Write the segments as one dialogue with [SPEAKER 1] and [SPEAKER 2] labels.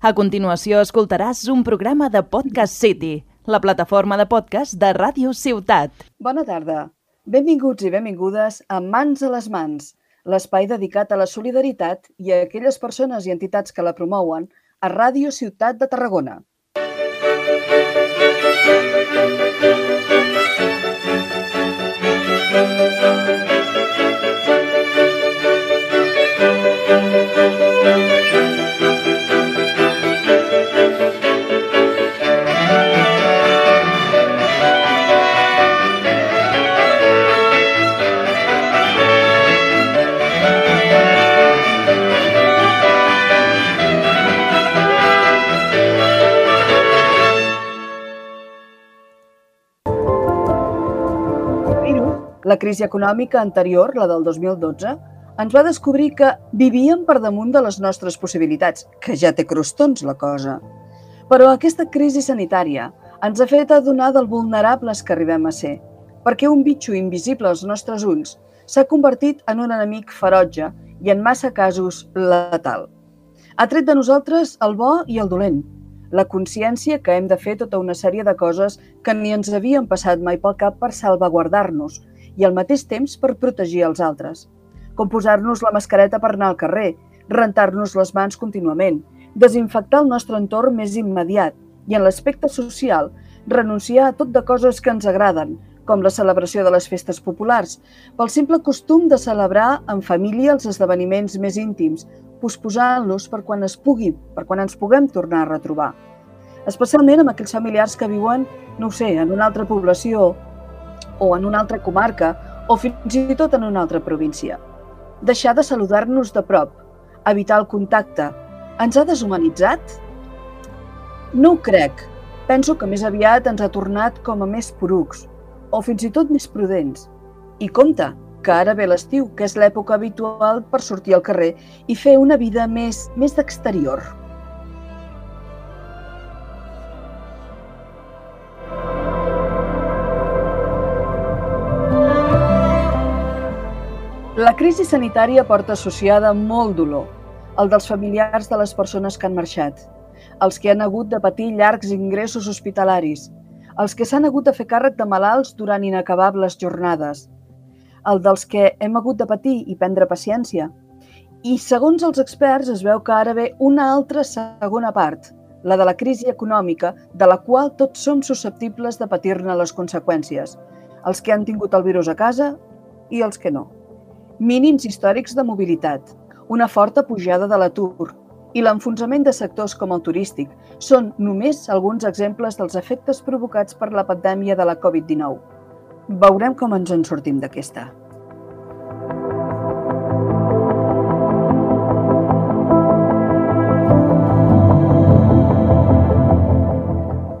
[SPEAKER 1] A continuació escoltaràs un programa de Podcast City, la plataforma de podcast de Ràdio Ciutat.
[SPEAKER 2] Bona tarda. Benvinguts i benvingudes a Mans a les Mans, l'espai dedicat a la solidaritat i a aquelles persones i entitats que la promouen a Ràdio Ciutat de Tarragona. La crisi econòmica anterior, la del 2012, ens va descobrir que vivíem per damunt de les nostres possibilitats, que ja té crostons la cosa. Però aquesta crisi sanitària ens ha fet adonar del vulnerables que arribem a ser, perquè un bitxo invisible als nostres ulls s'ha convertit en un enemic ferotge i en massa casos letal. Ha tret de nosaltres el bo i el dolent, la consciència que hem de fer tota una sèrie de coses que ni ens havien passat mai pel cap per salvaguardar-nos i al mateix temps per protegir els altres, com posar-nos la mascareta per anar al carrer, rentar-nos les mans contínuament, desinfectar el nostre entorn més immediat i en l'aspecte social renunciar a tot de coses que ens agraden, com la celebració de les festes populars, pel simple costum de celebrar en família els esdeveniments més íntims, posposant-los per quan es pugui, per quan ens puguem tornar a retrobar. Especialment amb aquells familiars que viuen, no sé, en una altra població o en una altra comarca o fins i tot en una altra província. Deixar de saludar-nos de prop, evitar el contacte, ens ha deshumanitzat? No ho crec. Penso que més aviat ens ha tornat com a més porucs, o fins i tot més prudents. I compte, que ara ve l'estiu, que és l'època habitual per sortir al carrer i fer una vida més, més d'exterior. La crisi sanitària porta associada molt dolor, el dels familiars de les persones que han marxat, els que han hagut de patir llargs ingressos hospitalaris, els que s'han hagut de fer càrrec de malalts durant inacabables jornades, el dels que hem hagut de patir i prendre paciència. I segons els experts es veu que ara ve una altra segona part, la de la crisi econòmica, de la qual tots som susceptibles de patir-ne les conseqüències, els que han tingut el virus a casa i els que no mínims històrics de mobilitat, una forta pujada de l'atur i l'enfonsament de sectors com el turístic són només alguns exemples dels efectes provocats per la pandèmia de la Covid-19. Veurem com ens en sortim d'aquesta.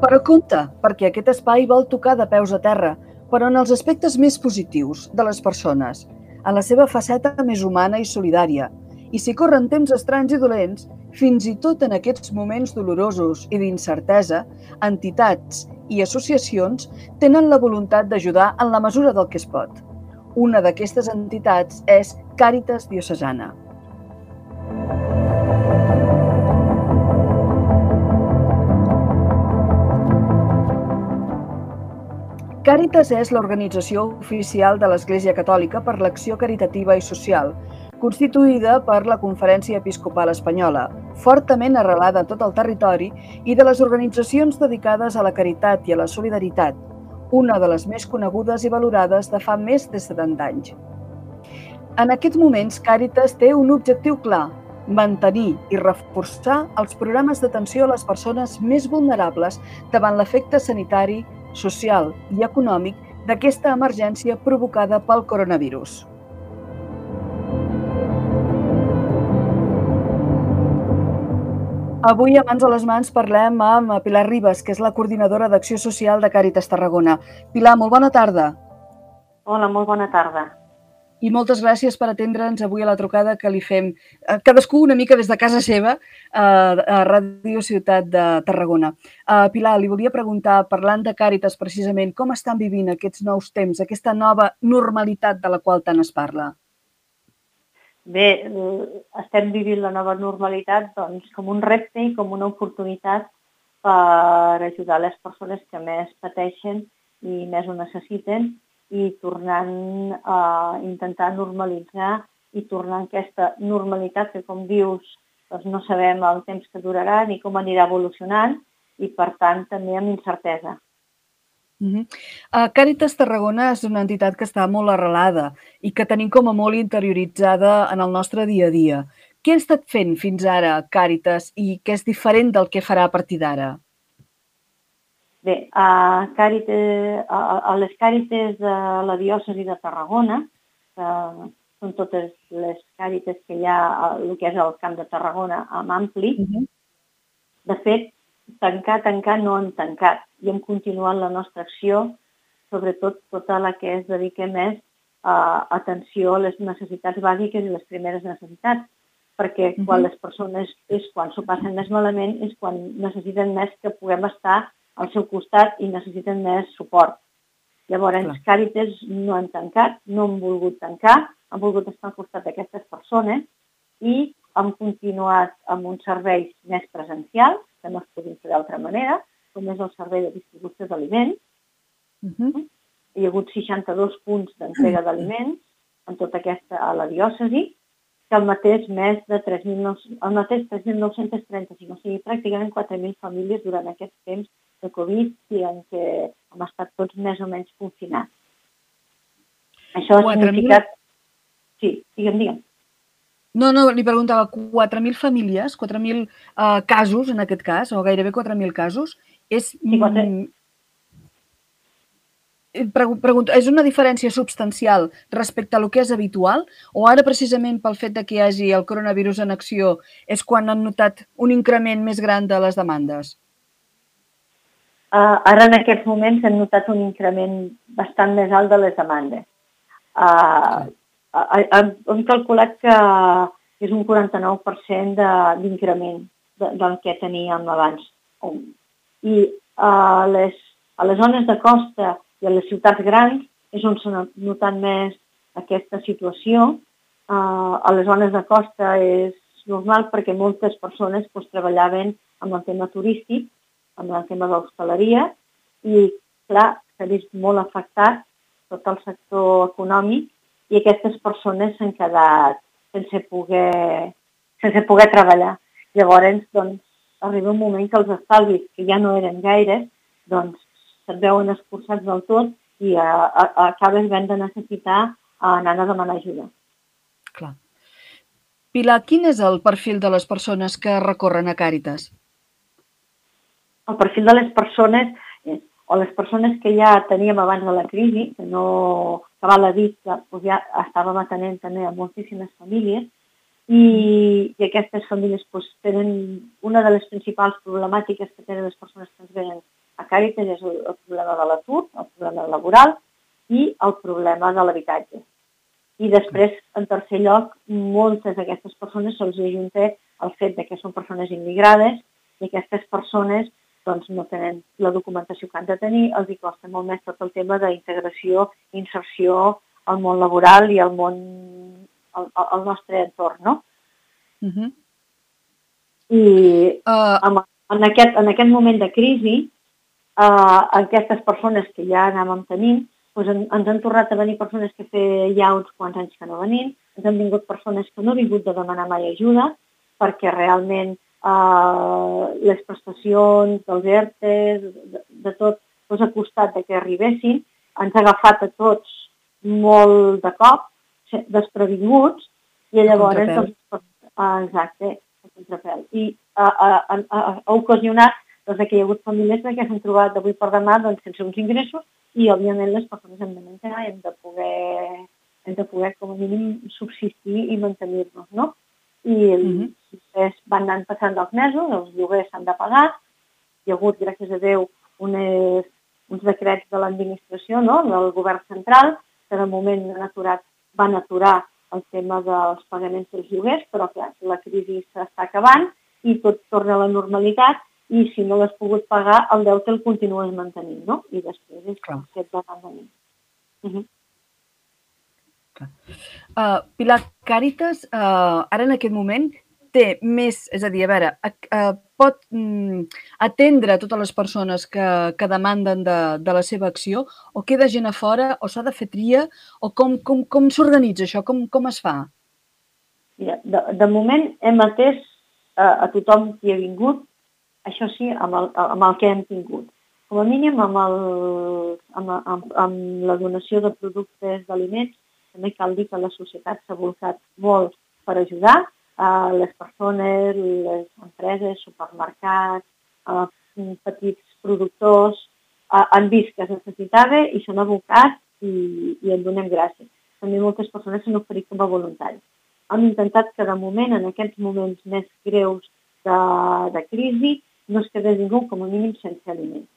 [SPEAKER 2] Però compte, perquè aquest espai vol tocar de peus a terra, però en els aspectes més positius de les persones – en la seva faceta més humana i solidària. I si corren temps estranys i dolents, fins i tot en aquests moments dolorosos i d'incertesa, entitats i associacions tenen la voluntat d'ajudar en la mesura del que es pot. Una d'aquestes entitats és Càritas Diocesana. Càritas és l'organització oficial de l'Església Catòlica per l'Acció Caritativa i Social, constituïda per la Conferència Episcopal Espanyola, fortament arrelada a tot el territori i de les organitzacions dedicades a la caritat i a la solidaritat, una de les més conegudes i valorades de fa més de 70 anys. En aquests moments, Càritas té un objectiu clar, mantenir i reforçar els programes d'atenció a les persones més vulnerables davant l'efecte sanitari social i econòmic d'aquesta emergència provocada pel coronavirus. Avui, a Mans a les Mans, parlem amb Pilar Ribas, que és la coordinadora d'Acció Social de Càritas Tarragona. Pilar, molt bona tarda.
[SPEAKER 3] Hola, molt bona tarda
[SPEAKER 2] i moltes gràcies per atendre'ns avui a la trucada que li fem eh, cadascú una mica des de casa seva eh, a Ràdio Ciutat de Tarragona. Uh, Pilar, li volia preguntar, parlant de Càritas precisament, com estan vivint aquests nous temps, aquesta nova normalitat de la qual tant es parla?
[SPEAKER 3] bé, estem vivint la nova normalitat doncs, com un repte i com una oportunitat per ajudar les persones que més pateixen i més ho necessiten i tornant a intentar normalitzar i tornar a aquesta normalitat que, com dius, doncs no sabem el temps que durarà ni com anirà evolucionant i, per tant, també amb incertesa.
[SPEAKER 2] Uh -huh. uh, Càritas Tarragona és una entitat que està molt arrelada i que tenim com a molt interioritzada en el nostre dia a dia. Què ha estat fent fins ara Càritas i què és diferent del que farà a partir d'ara?
[SPEAKER 3] Bé, a, Càritas, a, a les Càritas de la diòcesi de Tarragona, que són totes les càritas que hi ha el que és el Camp de Tarragona amb ampli. Uh -huh. De fet, tancar, tancar no han tancat i hem continuat la nostra acció, sobretot tota la que es dedica més a atenció a les necessitats bàsiques i les primeres necessitats, perquè uh -huh. quan les persones és quan s'ho passen més malament és quan necessiten més que puguem estar al seu costat i necessiten més suport. Llavors, Clar. Càritas no han tancat, no han volgut tancar, han volgut estar al costat d'aquestes persones i hem continuat amb uns serveis més presencials, que no es podien fer d'altra manera, com és el servei de distribució d'aliments. Uh -huh. Hi ha hagut 62 punts d'entrega d'aliments en tota aquesta a la diòcesi, que el mateix més de 3.935, o sigui, pràcticament 4.000 famílies durant aquest temps de Covid i en què hem estat tots més o menys confinats. Això ha significat Sí, digue'm, digue'm.
[SPEAKER 2] No, no, li preguntava 4.000 famílies, 4.000 uh, casos en aquest cas, o gairebé 4.000 casos, és... Sí, 4... Mm, eh, pregunto, és una diferència substancial respecte a lo que és habitual o ara precisament pel fet de que hi hagi el coronavirus en acció és quan han notat un increment més gran de les demandes?
[SPEAKER 3] Uh, ara en aquests moments hem notat un increment bastant més alt de les demandes. Uh, hem calculat que és un 49% d'increment de, de, del que teníem abans. I a les, a les zones de costa i a les ciutats grans és on s'ha notat més aquesta situació. Uh, a les zones de costa és normal perquè moltes persones pues, treballaven amb el tema turístic, amb el tema d'hostaleria i, clar, s'ha vist molt afectat tot el sector econòmic i aquestes persones s'han quedat sense poder, sense poder treballar. Llavors, doncs, arriba un moment que els estalvis, que ja no eren gaires, doncs se't veuen escurçats del tot i a, a, acabes ben de necessitar anar a demanar ajuda.
[SPEAKER 2] Clar. Pilar, quin és el perfil de les persones que recorren a Càritas?
[SPEAKER 3] El perfil de les persones o les persones que ja teníem abans de la crisi, que no que val a dir que doncs, ja estàvem atenent també a moltíssimes famílies, i, i aquestes famílies doncs, tenen una de les principals problemàtiques que tenen les persones que ens venen a Càritas és el, el problema de l'atur, el problema laboral i el problema de l'habitatge. I després, en tercer lloc, moltes d'aquestes persones se'ls ajunta el fet de que són persones immigrades i aquestes persones doncs no tenen la documentació que han de tenir, els hi costa molt més tot el tema d'integració, inserció al món laboral i al món, al, al nostre entorn, no? Uh mhm. -huh. I uh... en, en, aquest, en aquest moment de crisi, uh, aquestes persones que ja anàvem tenint, doncs en, ens han tornat a venir persones que feia ja uns quants anys que no venien, ens han vingut persones que no han vingut de demanar mai ajuda, perquè realment eh, les prestacions, dels ERTES, de, de tot, doncs a costat de que arribessin, ens ha agafat a tots molt de cop, desprevinguts, i llavors... Doncs, ah, exacte, a contrapèl. I ha, ha, ha, ha ocasionat doncs, que hi ha hagut famílies que s'han trobat d'avui per demà doncs, sense uns ingressos i, òbviament, les persones hem de menjar, hem de poder, hem de poder com a mínim subsistir i mantenir-nos, no? I mm -hmm. després van anant passant els mesos, els lloguers s'han de pagar, hi ha hagut, gràcies a Déu, unes, uns decrets de l'administració, no? del govern central, que de moment han aturat, van aturar el tema dels pagaments dels lloguers, però clar, la crisi s'està acabant i tot torna a la normalitat i si no l'has pogut pagar, el deute el continues mantenint, no? I després és com que et va mantenint. Uh -huh.
[SPEAKER 2] Uh, Pilar, Càritas, uh, ara en aquest moment, té més, és a dir, a veure, uh, pot mm, atendre totes les persones que, que demanden de, de la seva acció o queda gent a fora o s'ha de fer tria o com, com, com s'organitza això, com, com es fa?
[SPEAKER 3] Mira, de, de moment hem atès uh, a tothom qui ha vingut, això sí, amb el, amb el que hem tingut. Com a mínim amb, el, amb, amb, amb la donació de productes d'aliments, també cal dir que la societat s'ha volcat molt per ajudar, a les persones, les empreses, supermercats, a petits productors, han vist que es necessitava i s'han abocat i, i en donem gràcies. També moltes persones s'han oferit com a voluntaris. Hem intentat que de moment, en aquests moments més greus de, de crisi, no es quedés ningú com a mínim sense aliments.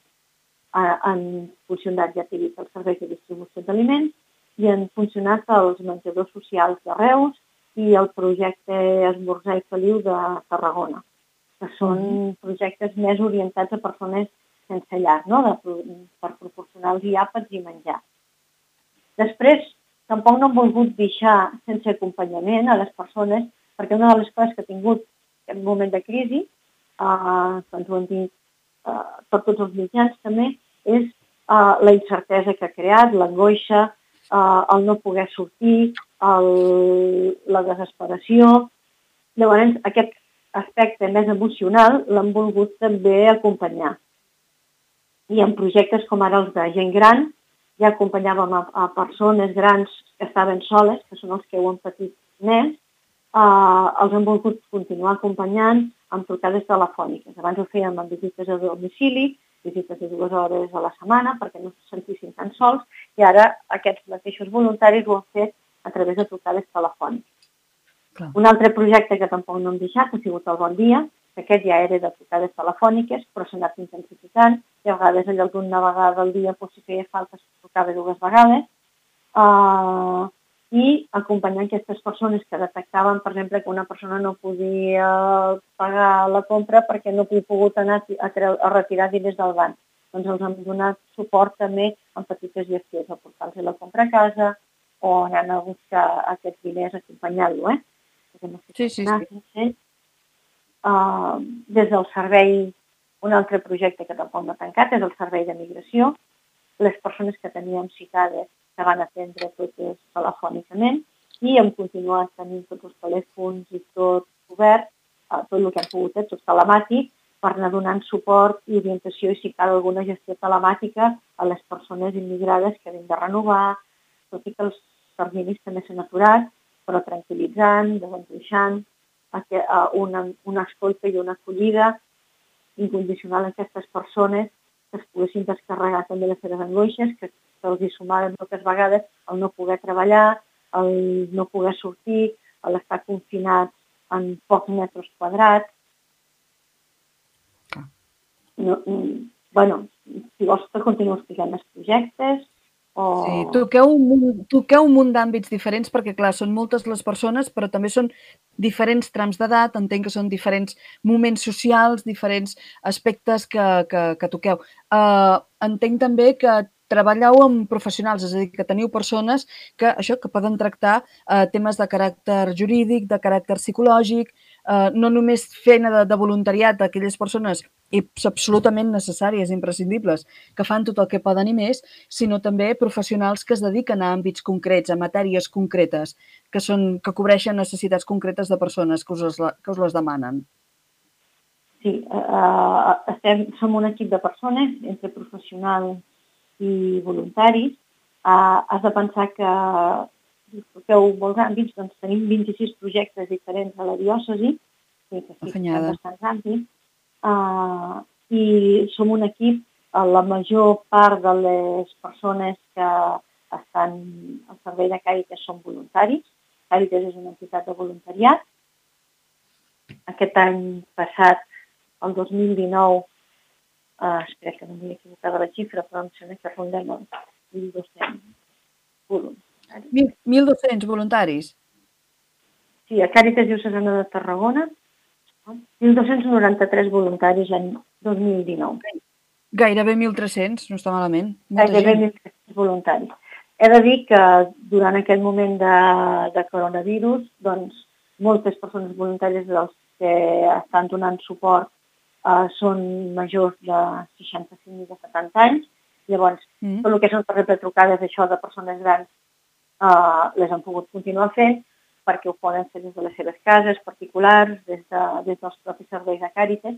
[SPEAKER 3] Han funcionat, ja t'he dit, els serveis de distribució d'aliments i han funcionat els menjadors socials de Reus, i el projecte Esmorzar i Feliu de Tarragona, que són mm-hmm. projectes més orientats a persones sense llar, no? de, per proporcionar-los àpats i menjar. Després, tampoc no hem volgut deixar sense acompanyament a les persones, perquè una de les coses que ha tingut en un moment de crisi, eh, ens ho han dit eh, per tots els mitjans també, és eh, la incertesa que ha creat, l'angoixa, eh, el no poder sortir, el, la desesperació. Llavors, aquest aspecte més emocional l'hem volgut també acompanyar. I en projectes com ara els de gent gran, ja acompanyàvem a, a persones grans que estaven soles, que són els que ho han patit més, eh, els hem volgut continuar acompanyant amb trucades telefòniques. Abans ho fèiem amb visites a domicili, visites de dues hores a la setmana perquè no se sentissin tan sols i ara aquests mateixos voluntaris ho han fet a través de trucades telefòniques. Clar. Un altre projecte que tampoc no hem deixat ha sigut el Bon Dia, que aquest ja era de trucades telefòniques, però s'ha anat intensificant, i a vegades allò d'una vegada al dia, doncs, si feia falta, es trucava dues vegades, uh, i acompanyar aquestes persones que detectaven, per exemple, que una persona no podia pagar la compra perquè no havia pogut anar a, a retirar diners del banc. Doncs els hem donat suport també en petites gestions, a portar-los la compra a casa, o anant a buscar aquests diners acompanyant-lo, eh?
[SPEAKER 2] No sí, sí, sí.
[SPEAKER 3] Uh, des del servei, un altre projecte que tampoc no ha tancat és el servei de migració. Les persones que teníem citades que van atendre totes telefònicament i hem continuat tenint tots els telèfons i tot obert, uh, tot el que hem pogut, eh, tot telemàtic, per anar donant suport i orientació i si cal alguna gestió telemàtica a les persones immigrades que hem de renovar, tot i que els terminis també s'han aturat, però tranquil·litzant, desentuixant, una, una escolta i una acollida incondicional a aquestes persones que es poguessin descarregar també les seves angoixes, que se'ls hi sumaven moltes vegades el no poder treballar, el no poder sortir, l'estar confinats en pocs metres quadrats. No, bueno, si vols que continuo explicant els projectes,
[SPEAKER 2] o... Sí, toqueu un, toqueu un munt d'àmbits diferents perquè, clar, són moltes les persones, però també són diferents trams d'edat, entenc que són diferents moments socials, diferents aspectes que, que, que toqueu. Uh, entenc també que treballeu amb professionals, és a dir, que teniu persones que això que poden tractar eh, temes de caràcter jurídic, de caràcter psicològic, eh, no només feina de, de voluntariat d'aquelles persones absolutament necessàries, imprescindibles, que fan tot el que poden i més, sinó també professionals que es dediquen a àmbits concrets, a matèries concretes, que, són, que cobreixen necessitats concretes de persones que us, que us les demanen.
[SPEAKER 3] Sí, uh, estem, som un equip de persones, entre professionals i voluntaris. Uh, has de pensar que feu molts àmbits, doncs tenim 26 projectes diferents a la diòcesi, que sí, que bastants àmbits, uh, i som un equip, uh, la major part de les persones que estan al servei de Càritas són voluntaris. Càritas és una entitat de voluntariat. Aquest any passat, el 2019, uh, espera que no m'he equivocat la xifra, però em sembla que rondem els 1.200 voluntaris.
[SPEAKER 2] 1.200 voluntaris?
[SPEAKER 3] Sí, a Càritas Diocesana de Tarragona 1.293 voluntaris l'any 2019.
[SPEAKER 2] Gairebé 1.300, no està malament.
[SPEAKER 3] Molta Gairebé 1.300 voluntaris. he de dir que durant aquest moment de, de coronavirus, doncs, moltes persones voluntàries dels que estan donant suport eh, són majors de 65 i de 70 anys. Llavors, mm. tot el que són per trucades això de persones grans eh, les han pogut continuar fent perquè ho poden fer des de les seves cases particulars, des, de, des dels propis serveis de Càritas,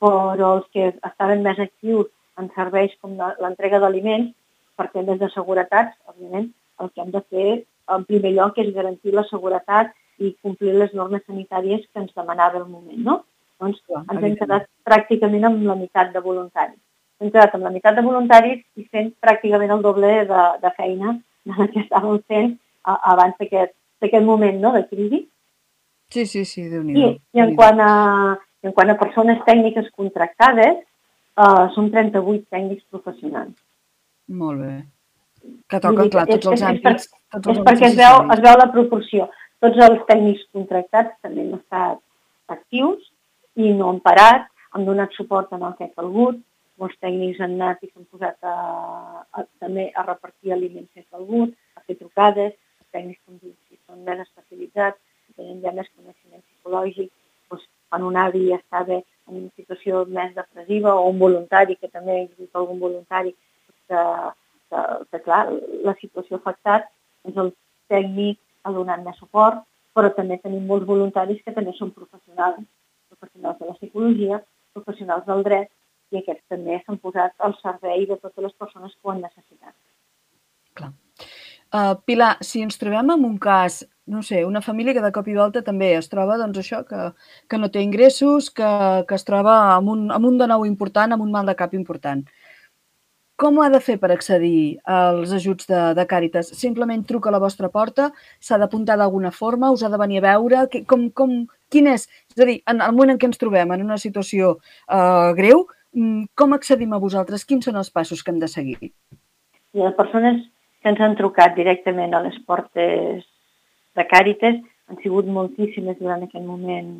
[SPEAKER 3] però els que estaven més actius en serveis com l'entrega d'aliments, per temes de seguretat, òbviament, el que hem de fer en primer lloc és garantir la seguretat i complir les normes sanitàries que ens demanava el moment, no? Doncs ens hem quedat pràcticament amb la meitat de voluntaris. Hem quedat amb la meitat de voluntaris i fent pràcticament el doble de, de feina del que estàvem fent a, abans d'aquest moment no, de crisi.
[SPEAKER 2] Sí, sí, sí, déu nhi
[SPEAKER 3] I, i en, quant a, en quant a persones tècniques contractades, uh, són 38 tècnics professionals.
[SPEAKER 2] Molt bé. Que toquen, clar, tots els àmbits.
[SPEAKER 3] Tots els és perquè es veu, es veu la proporció. Tots els tècnics contractats també han estat actius i no han parat, han donat suport en el que ha calgut, molts tècnics han anat i s'han posat a, a, també a repartir aliments que ha calgut, a fer trucades, els tècnics com dic, si són més especialitzats, tenen ja més coneixement psicològic, doncs, quan un avi estava en una situació més depressiva o un voluntari, que també he vist algun voluntari que, que, que clar, la situació ha afectat, doncs el tècnic ha donat més suport, però també tenim molts voluntaris que també són professionals, professionals de la psicologia, professionals del dret, i aquests també s'han posat al servei de totes les persones que ho han necessitat.
[SPEAKER 2] Clar. Uh, Pilar, si ens trobem en un cas, no sé, una família que de cop i volta també es troba, doncs això, que, que no té ingressos, que, que es troba amb un, amb un de nou important, amb un mal de cap important. Com ho ha de fer per accedir als ajuts de, de Càritas? Simplement truca a la vostra porta? S'ha d'apuntar d'alguna forma? Us ha de venir a veure? Com, com, quin és? És a dir, en el moment en què ens trobem en una situació eh, greu, mm, com accedim a vosaltres? Quins són els passos que hem de seguir?
[SPEAKER 3] Les persones que ens han trucat directament a les portes de Càritas han sigut moltíssimes durant aquest moment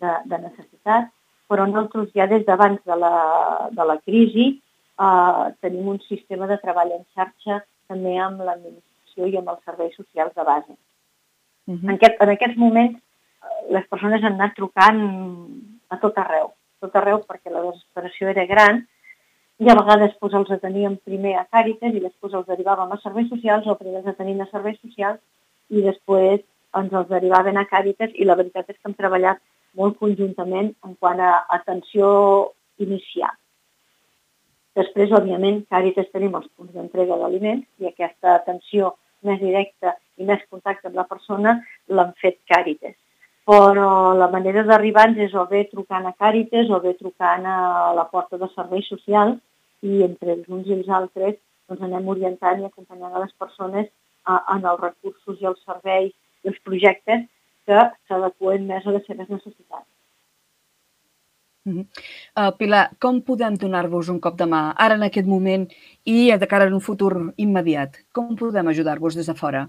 [SPEAKER 3] de, de necessitat, però nosaltres ja des d'abans de, la, de la crisi eh, tenim un sistema de treball en xarxa també amb l'administració i amb els serveis socials de base. Uh -huh. en, aquest, en aquests moments eh, les persones han anat trucant a tot arreu, a tot arreu perquè la desesperació era gran i a vegades doncs, els ateníem primer a Càritas i després els derivàvem a serveis socials o primer els atenim a serveis socials i després ens els derivaven a Càritas i la veritat és que hem treballat molt conjuntament en quant a atenció inicial. Després, òbviament, Càritas tenim els punts d'entrega d'aliments i aquesta atenció més directa i més contacte amb la persona l'han fet Càritas. Però la manera d'arribar-nos és o bé trucant a Càritas o bé trucant a la porta de serveis socials i entre els uns i els altres doncs anem orientant i acompanyant a les persones a, en els recursos i els serveis i els projectes que s'adequen més a les seves necessitats.
[SPEAKER 2] Uh -huh. uh, Pilar, com podem donar-vos un cop de mà ara en aquest moment i de cara a un futur immediat? Com podem ajudar-vos des de fora?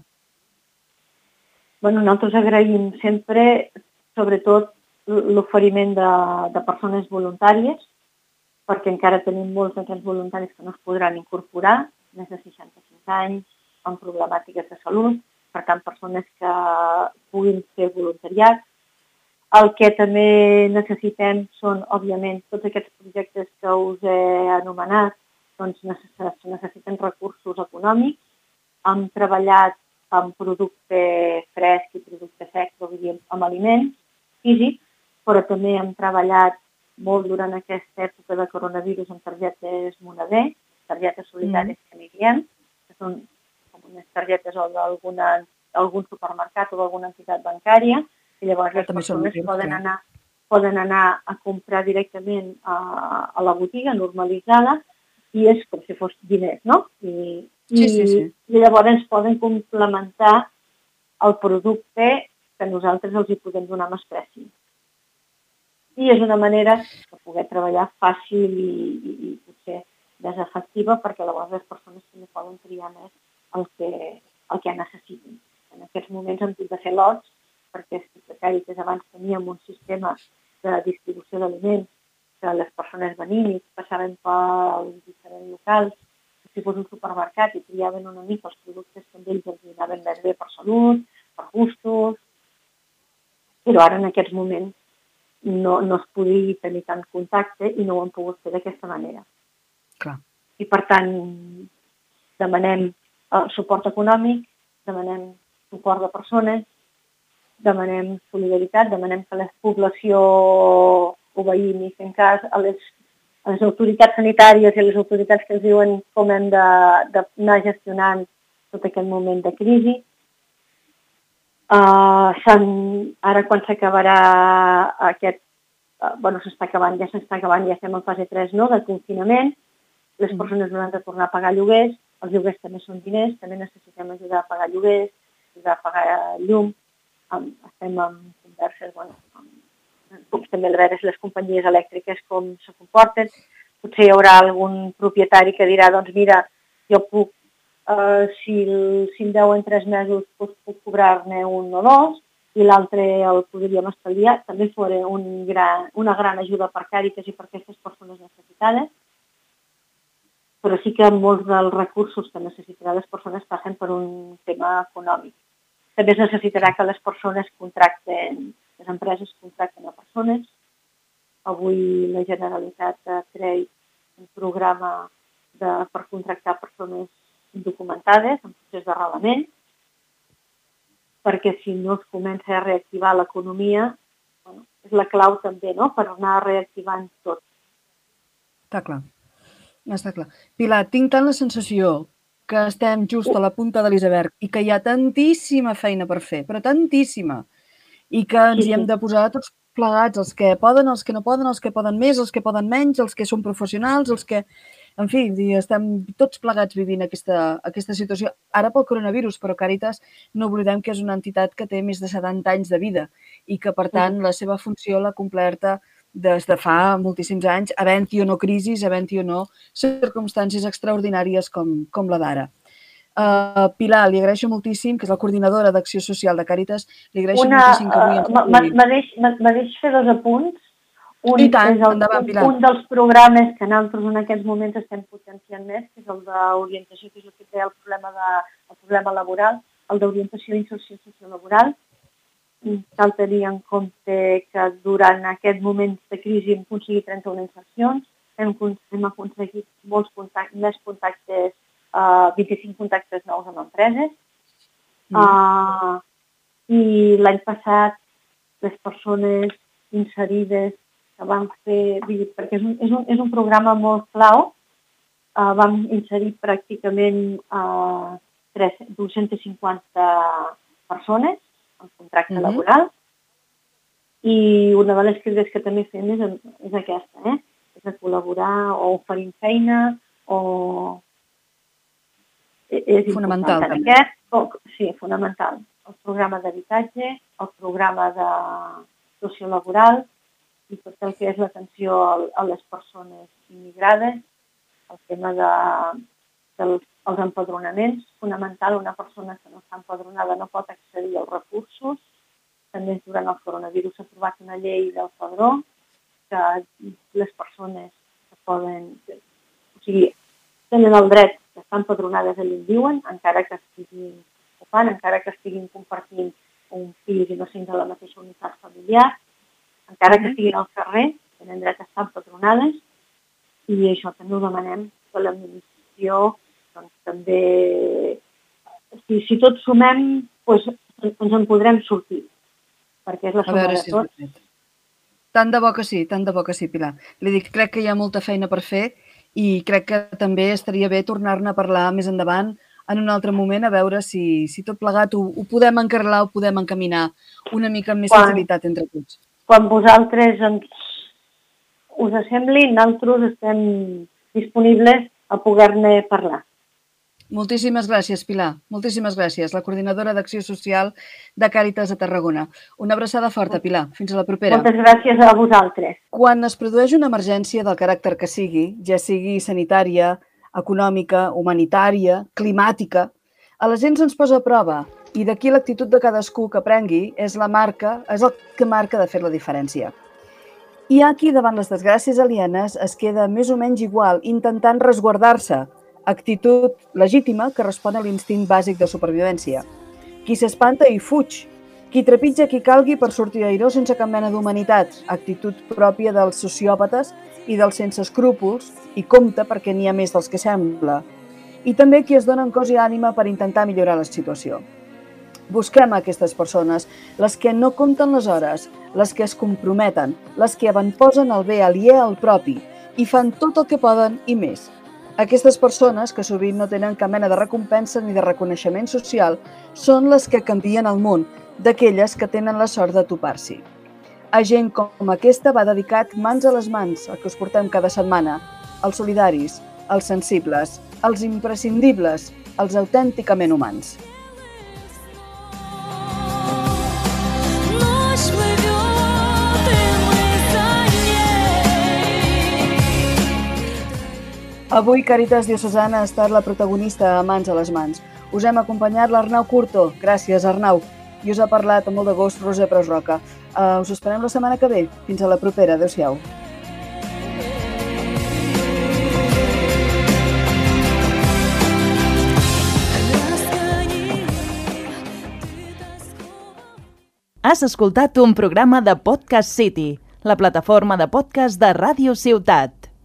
[SPEAKER 3] Bueno, nosaltres agraïm sempre, sobretot, l'oferiment de, de persones voluntàries, perquè encara tenim molts d'aquests voluntaris que no es podran incorporar, més de 65 anys, amb problemàtiques de salut, per tant, persones que puguin fer voluntariat, el que també necessitem són, òbviament, tots aquests projectes que us he anomenat, doncs necessiten recursos econòmics. Hem treballat amb producte fresc i producte sec, vull dir, amb aliments físics, però també hem treballat molt durant aquesta època de coronavirus amb targetes moneder, targetes solidàries mm. que n'hi diem, que són com unes targetes o d'algun supermercat o d'alguna entitat bancària, i llavors les persones poden anar, poden anar a comprar directament a, a la botiga normalitzada i és com si fos diners, no? I,
[SPEAKER 2] sí, sí, sí.
[SPEAKER 3] i llavors poden complementar el producte que nosaltres els hi podem donar més preci. I és una manera de poder treballar fàcil i, i, i potser més efectiva perquè llavors les persones també poden triar més el que, el que necessitin. En aquests moments hem de fer lots perquè Càritas abans teníem un sistema de distribució d'aliments que les persones venint i passaven pels diferents locals, si fos un supermercat i triaven una mica els productes que ells els anaven més bé per salut, per gustos, però ara en aquests moments no, no es podia tenir tant contacte i no ho han pogut fer d'aquesta manera.
[SPEAKER 2] Clar.
[SPEAKER 3] I per tant, demanem eh, suport econòmic, demanem suport de persones, demanem solidaritat, demanem que la població obeïm i fem cas a les, a les autoritats sanitàries i a les autoritats que ens diuen com hem d'anar gestionant tot aquest moment de crisi. Uh, ara quan s'acabarà aquest, uh, bueno, s'està acabant, ja s'està acabant, ja estem en fase 3 no, del confinament, les mm. persones han de tornar a pagar lloguers, els lloguers també són diners, també necessitem ajudar a pagar lloguers, ajudar a pagar llum, um, estem en converses, bueno, amb, també a veure les companyies elèctriques com se comporten, potser hi haurà algun propietari que dirà, doncs mira, jo puc, eh, si, el, si em deuen tres mesos, doncs puc cobrar-ne un o dos, i l'altre el podríem estalviar, també fora un gran, una gran ajuda per Càritas i per aquestes persones necessitades. Però sí que molts dels recursos que necessitaran les persones passen per un tema econòmic. També es necessitarà que les persones contracten, les empreses contracten a persones. Avui la Generalitat tret un programa de, per contractar persones indocumentades en procés d'arrelament, perquè si no es comença a reactivar l'economia, bueno, és la clau també no? per anar reactivant tot.
[SPEAKER 2] Està clar. Està clar. Pilar, tinc tant la sensació que estem just a la punta de l'iceberg i que hi ha tantíssima feina per fer, però tantíssima, i que ens hi hem de posar tots plegats, els que poden, els que no poden, els que poden més, els que poden menys, els que són professionals, els que... En fi, estem tots plegats vivint aquesta, aquesta situació. Ara pel coronavirus, però Càritas no oblidem que és una entitat que té més de 70 anys de vida i que, per tant, la seva funció l'ha complerta des de fa moltíssims anys, havent-hi o no crisis, havent-hi o no circumstàncies extraordinàries com, com la d'ara. Uh, Pilar, li agraeixo moltíssim, que és la coordinadora d'Acció Social de Càritas, li agraeixo Una, moltíssim que avui
[SPEAKER 3] uh, M'adeix fer dos apunts.
[SPEAKER 2] Un, I tant, és el, endavant,
[SPEAKER 3] Pilar. un dels programes que nosaltres en aquests moments estem potenciant més, que és el d'orientació, que és el que té el problema, de, el problema laboral, el d'orientació i inserció sociolaboral, cal tenir en compte que durant aquest moment de crisi hem aconseguit 31 insercions, hem, hem aconseguit molts contactes, més contactes, uh, 25 contactes nous amb empreses. Mm. Uh, I l'any passat les persones inserides que van fer, perquè és un, és un, és un programa molt clau, uh, vam inserir pràcticament uh, 3, 250 persones el contracte uh -huh. laboral. I una de les crides que també fem és, és aquesta, eh? és de col·laborar o oferint feina o...
[SPEAKER 2] E, és fonamental.
[SPEAKER 3] També. Aquest, o, sí, fonamental. El programa d'habitatge, el programa de sociolaboral i tot el que és l'atenció a les persones immigrades, el tema de, dels els empadronaments, fonamental, una persona que no està empadronada no pot accedir als recursos. També durant el coronavirus s'ha aprovat una llei del padró que les persones que poden, o sigui, tenen el dret que estan empadronades allà on diuen, encara que estiguin ocupant, encara que estiguin compartint un fill i no siguin de la mateixa unitat familiar, encara que estiguin al carrer, tenen dret a estar empadronades i això també ho demanem que l'administració doncs també, si, si tots sumem, doncs, ens en podrem sortir, perquè és la suma de si tots.
[SPEAKER 2] Tant de bo que sí, tant de bo que sí, Pilar. Li dic, crec que hi ha molta feina per fer i crec que també estaria bé tornar-ne a parlar més endavant en un altre moment a veure si, si tot plegat ho, ho podem encarrilar o podem encaminar una mica amb més quan, facilitat entre tots.
[SPEAKER 3] Quan vosaltres ens, us assembli, nosaltres estem disponibles a poder-ne parlar.
[SPEAKER 2] Moltíssimes gràcies, Pilar. Moltíssimes gràcies. La coordinadora d'Acció Social de Càritas de Tarragona. Una abraçada forta, Pilar. Fins a la propera.
[SPEAKER 3] Moltes gràcies a vosaltres.
[SPEAKER 2] Quan es produeix una emergència del caràcter que sigui, ja sigui sanitària, econòmica, humanitària, climàtica, a la gent se'ns posa a prova i d'aquí l'actitud de cadascú que prengui és la marca, és el que marca de fer la diferència. Hi ha qui davant les desgràcies alienes es queda més o menys igual intentant resguardar-se, actitud legítima que respon a l'instint bàsic de supervivència. Qui s'espanta i fuig, qui trepitja qui calgui per sortir airó sense cap mena d'humanitat, actitud pròpia dels sociòpates i dels sense escrúpols, i compta perquè n'hi ha més dels que sembla. I també qui es donen cos i ànima per intentar millorar la situació. Busquem aquestes persones, les que no compten les hores, les que es comprometen, les que avantposen el bé aliè al propi i fan tot el que poden i més. Aquestes persones, que sovint no tenen cap mena de recompensa ni de reconeixement social, són les que canvien el món, d'aquelles que tenen la sort de topar-s'hi. A gent com aquesta va dedicat mans a les mans, el que us portem cada setmana, els solidaris, els sensibles, els imprescindibles, els autènticament humans. Avui Caritas Diocesana ha estat la protagonista a Mans a les Mans. Us hem acompanyat l'Arnau Curto. Gràcies, Arnau. I us ha parlat amb molt de gust Roser Presroca. Uh, us esperem la setmana que ve. Fins a la propera. Adéu-siau.
[SPEAKER 1] Has escoltat un programa de Podcast City, la plataforma de podcast de Ràdio Ciutat.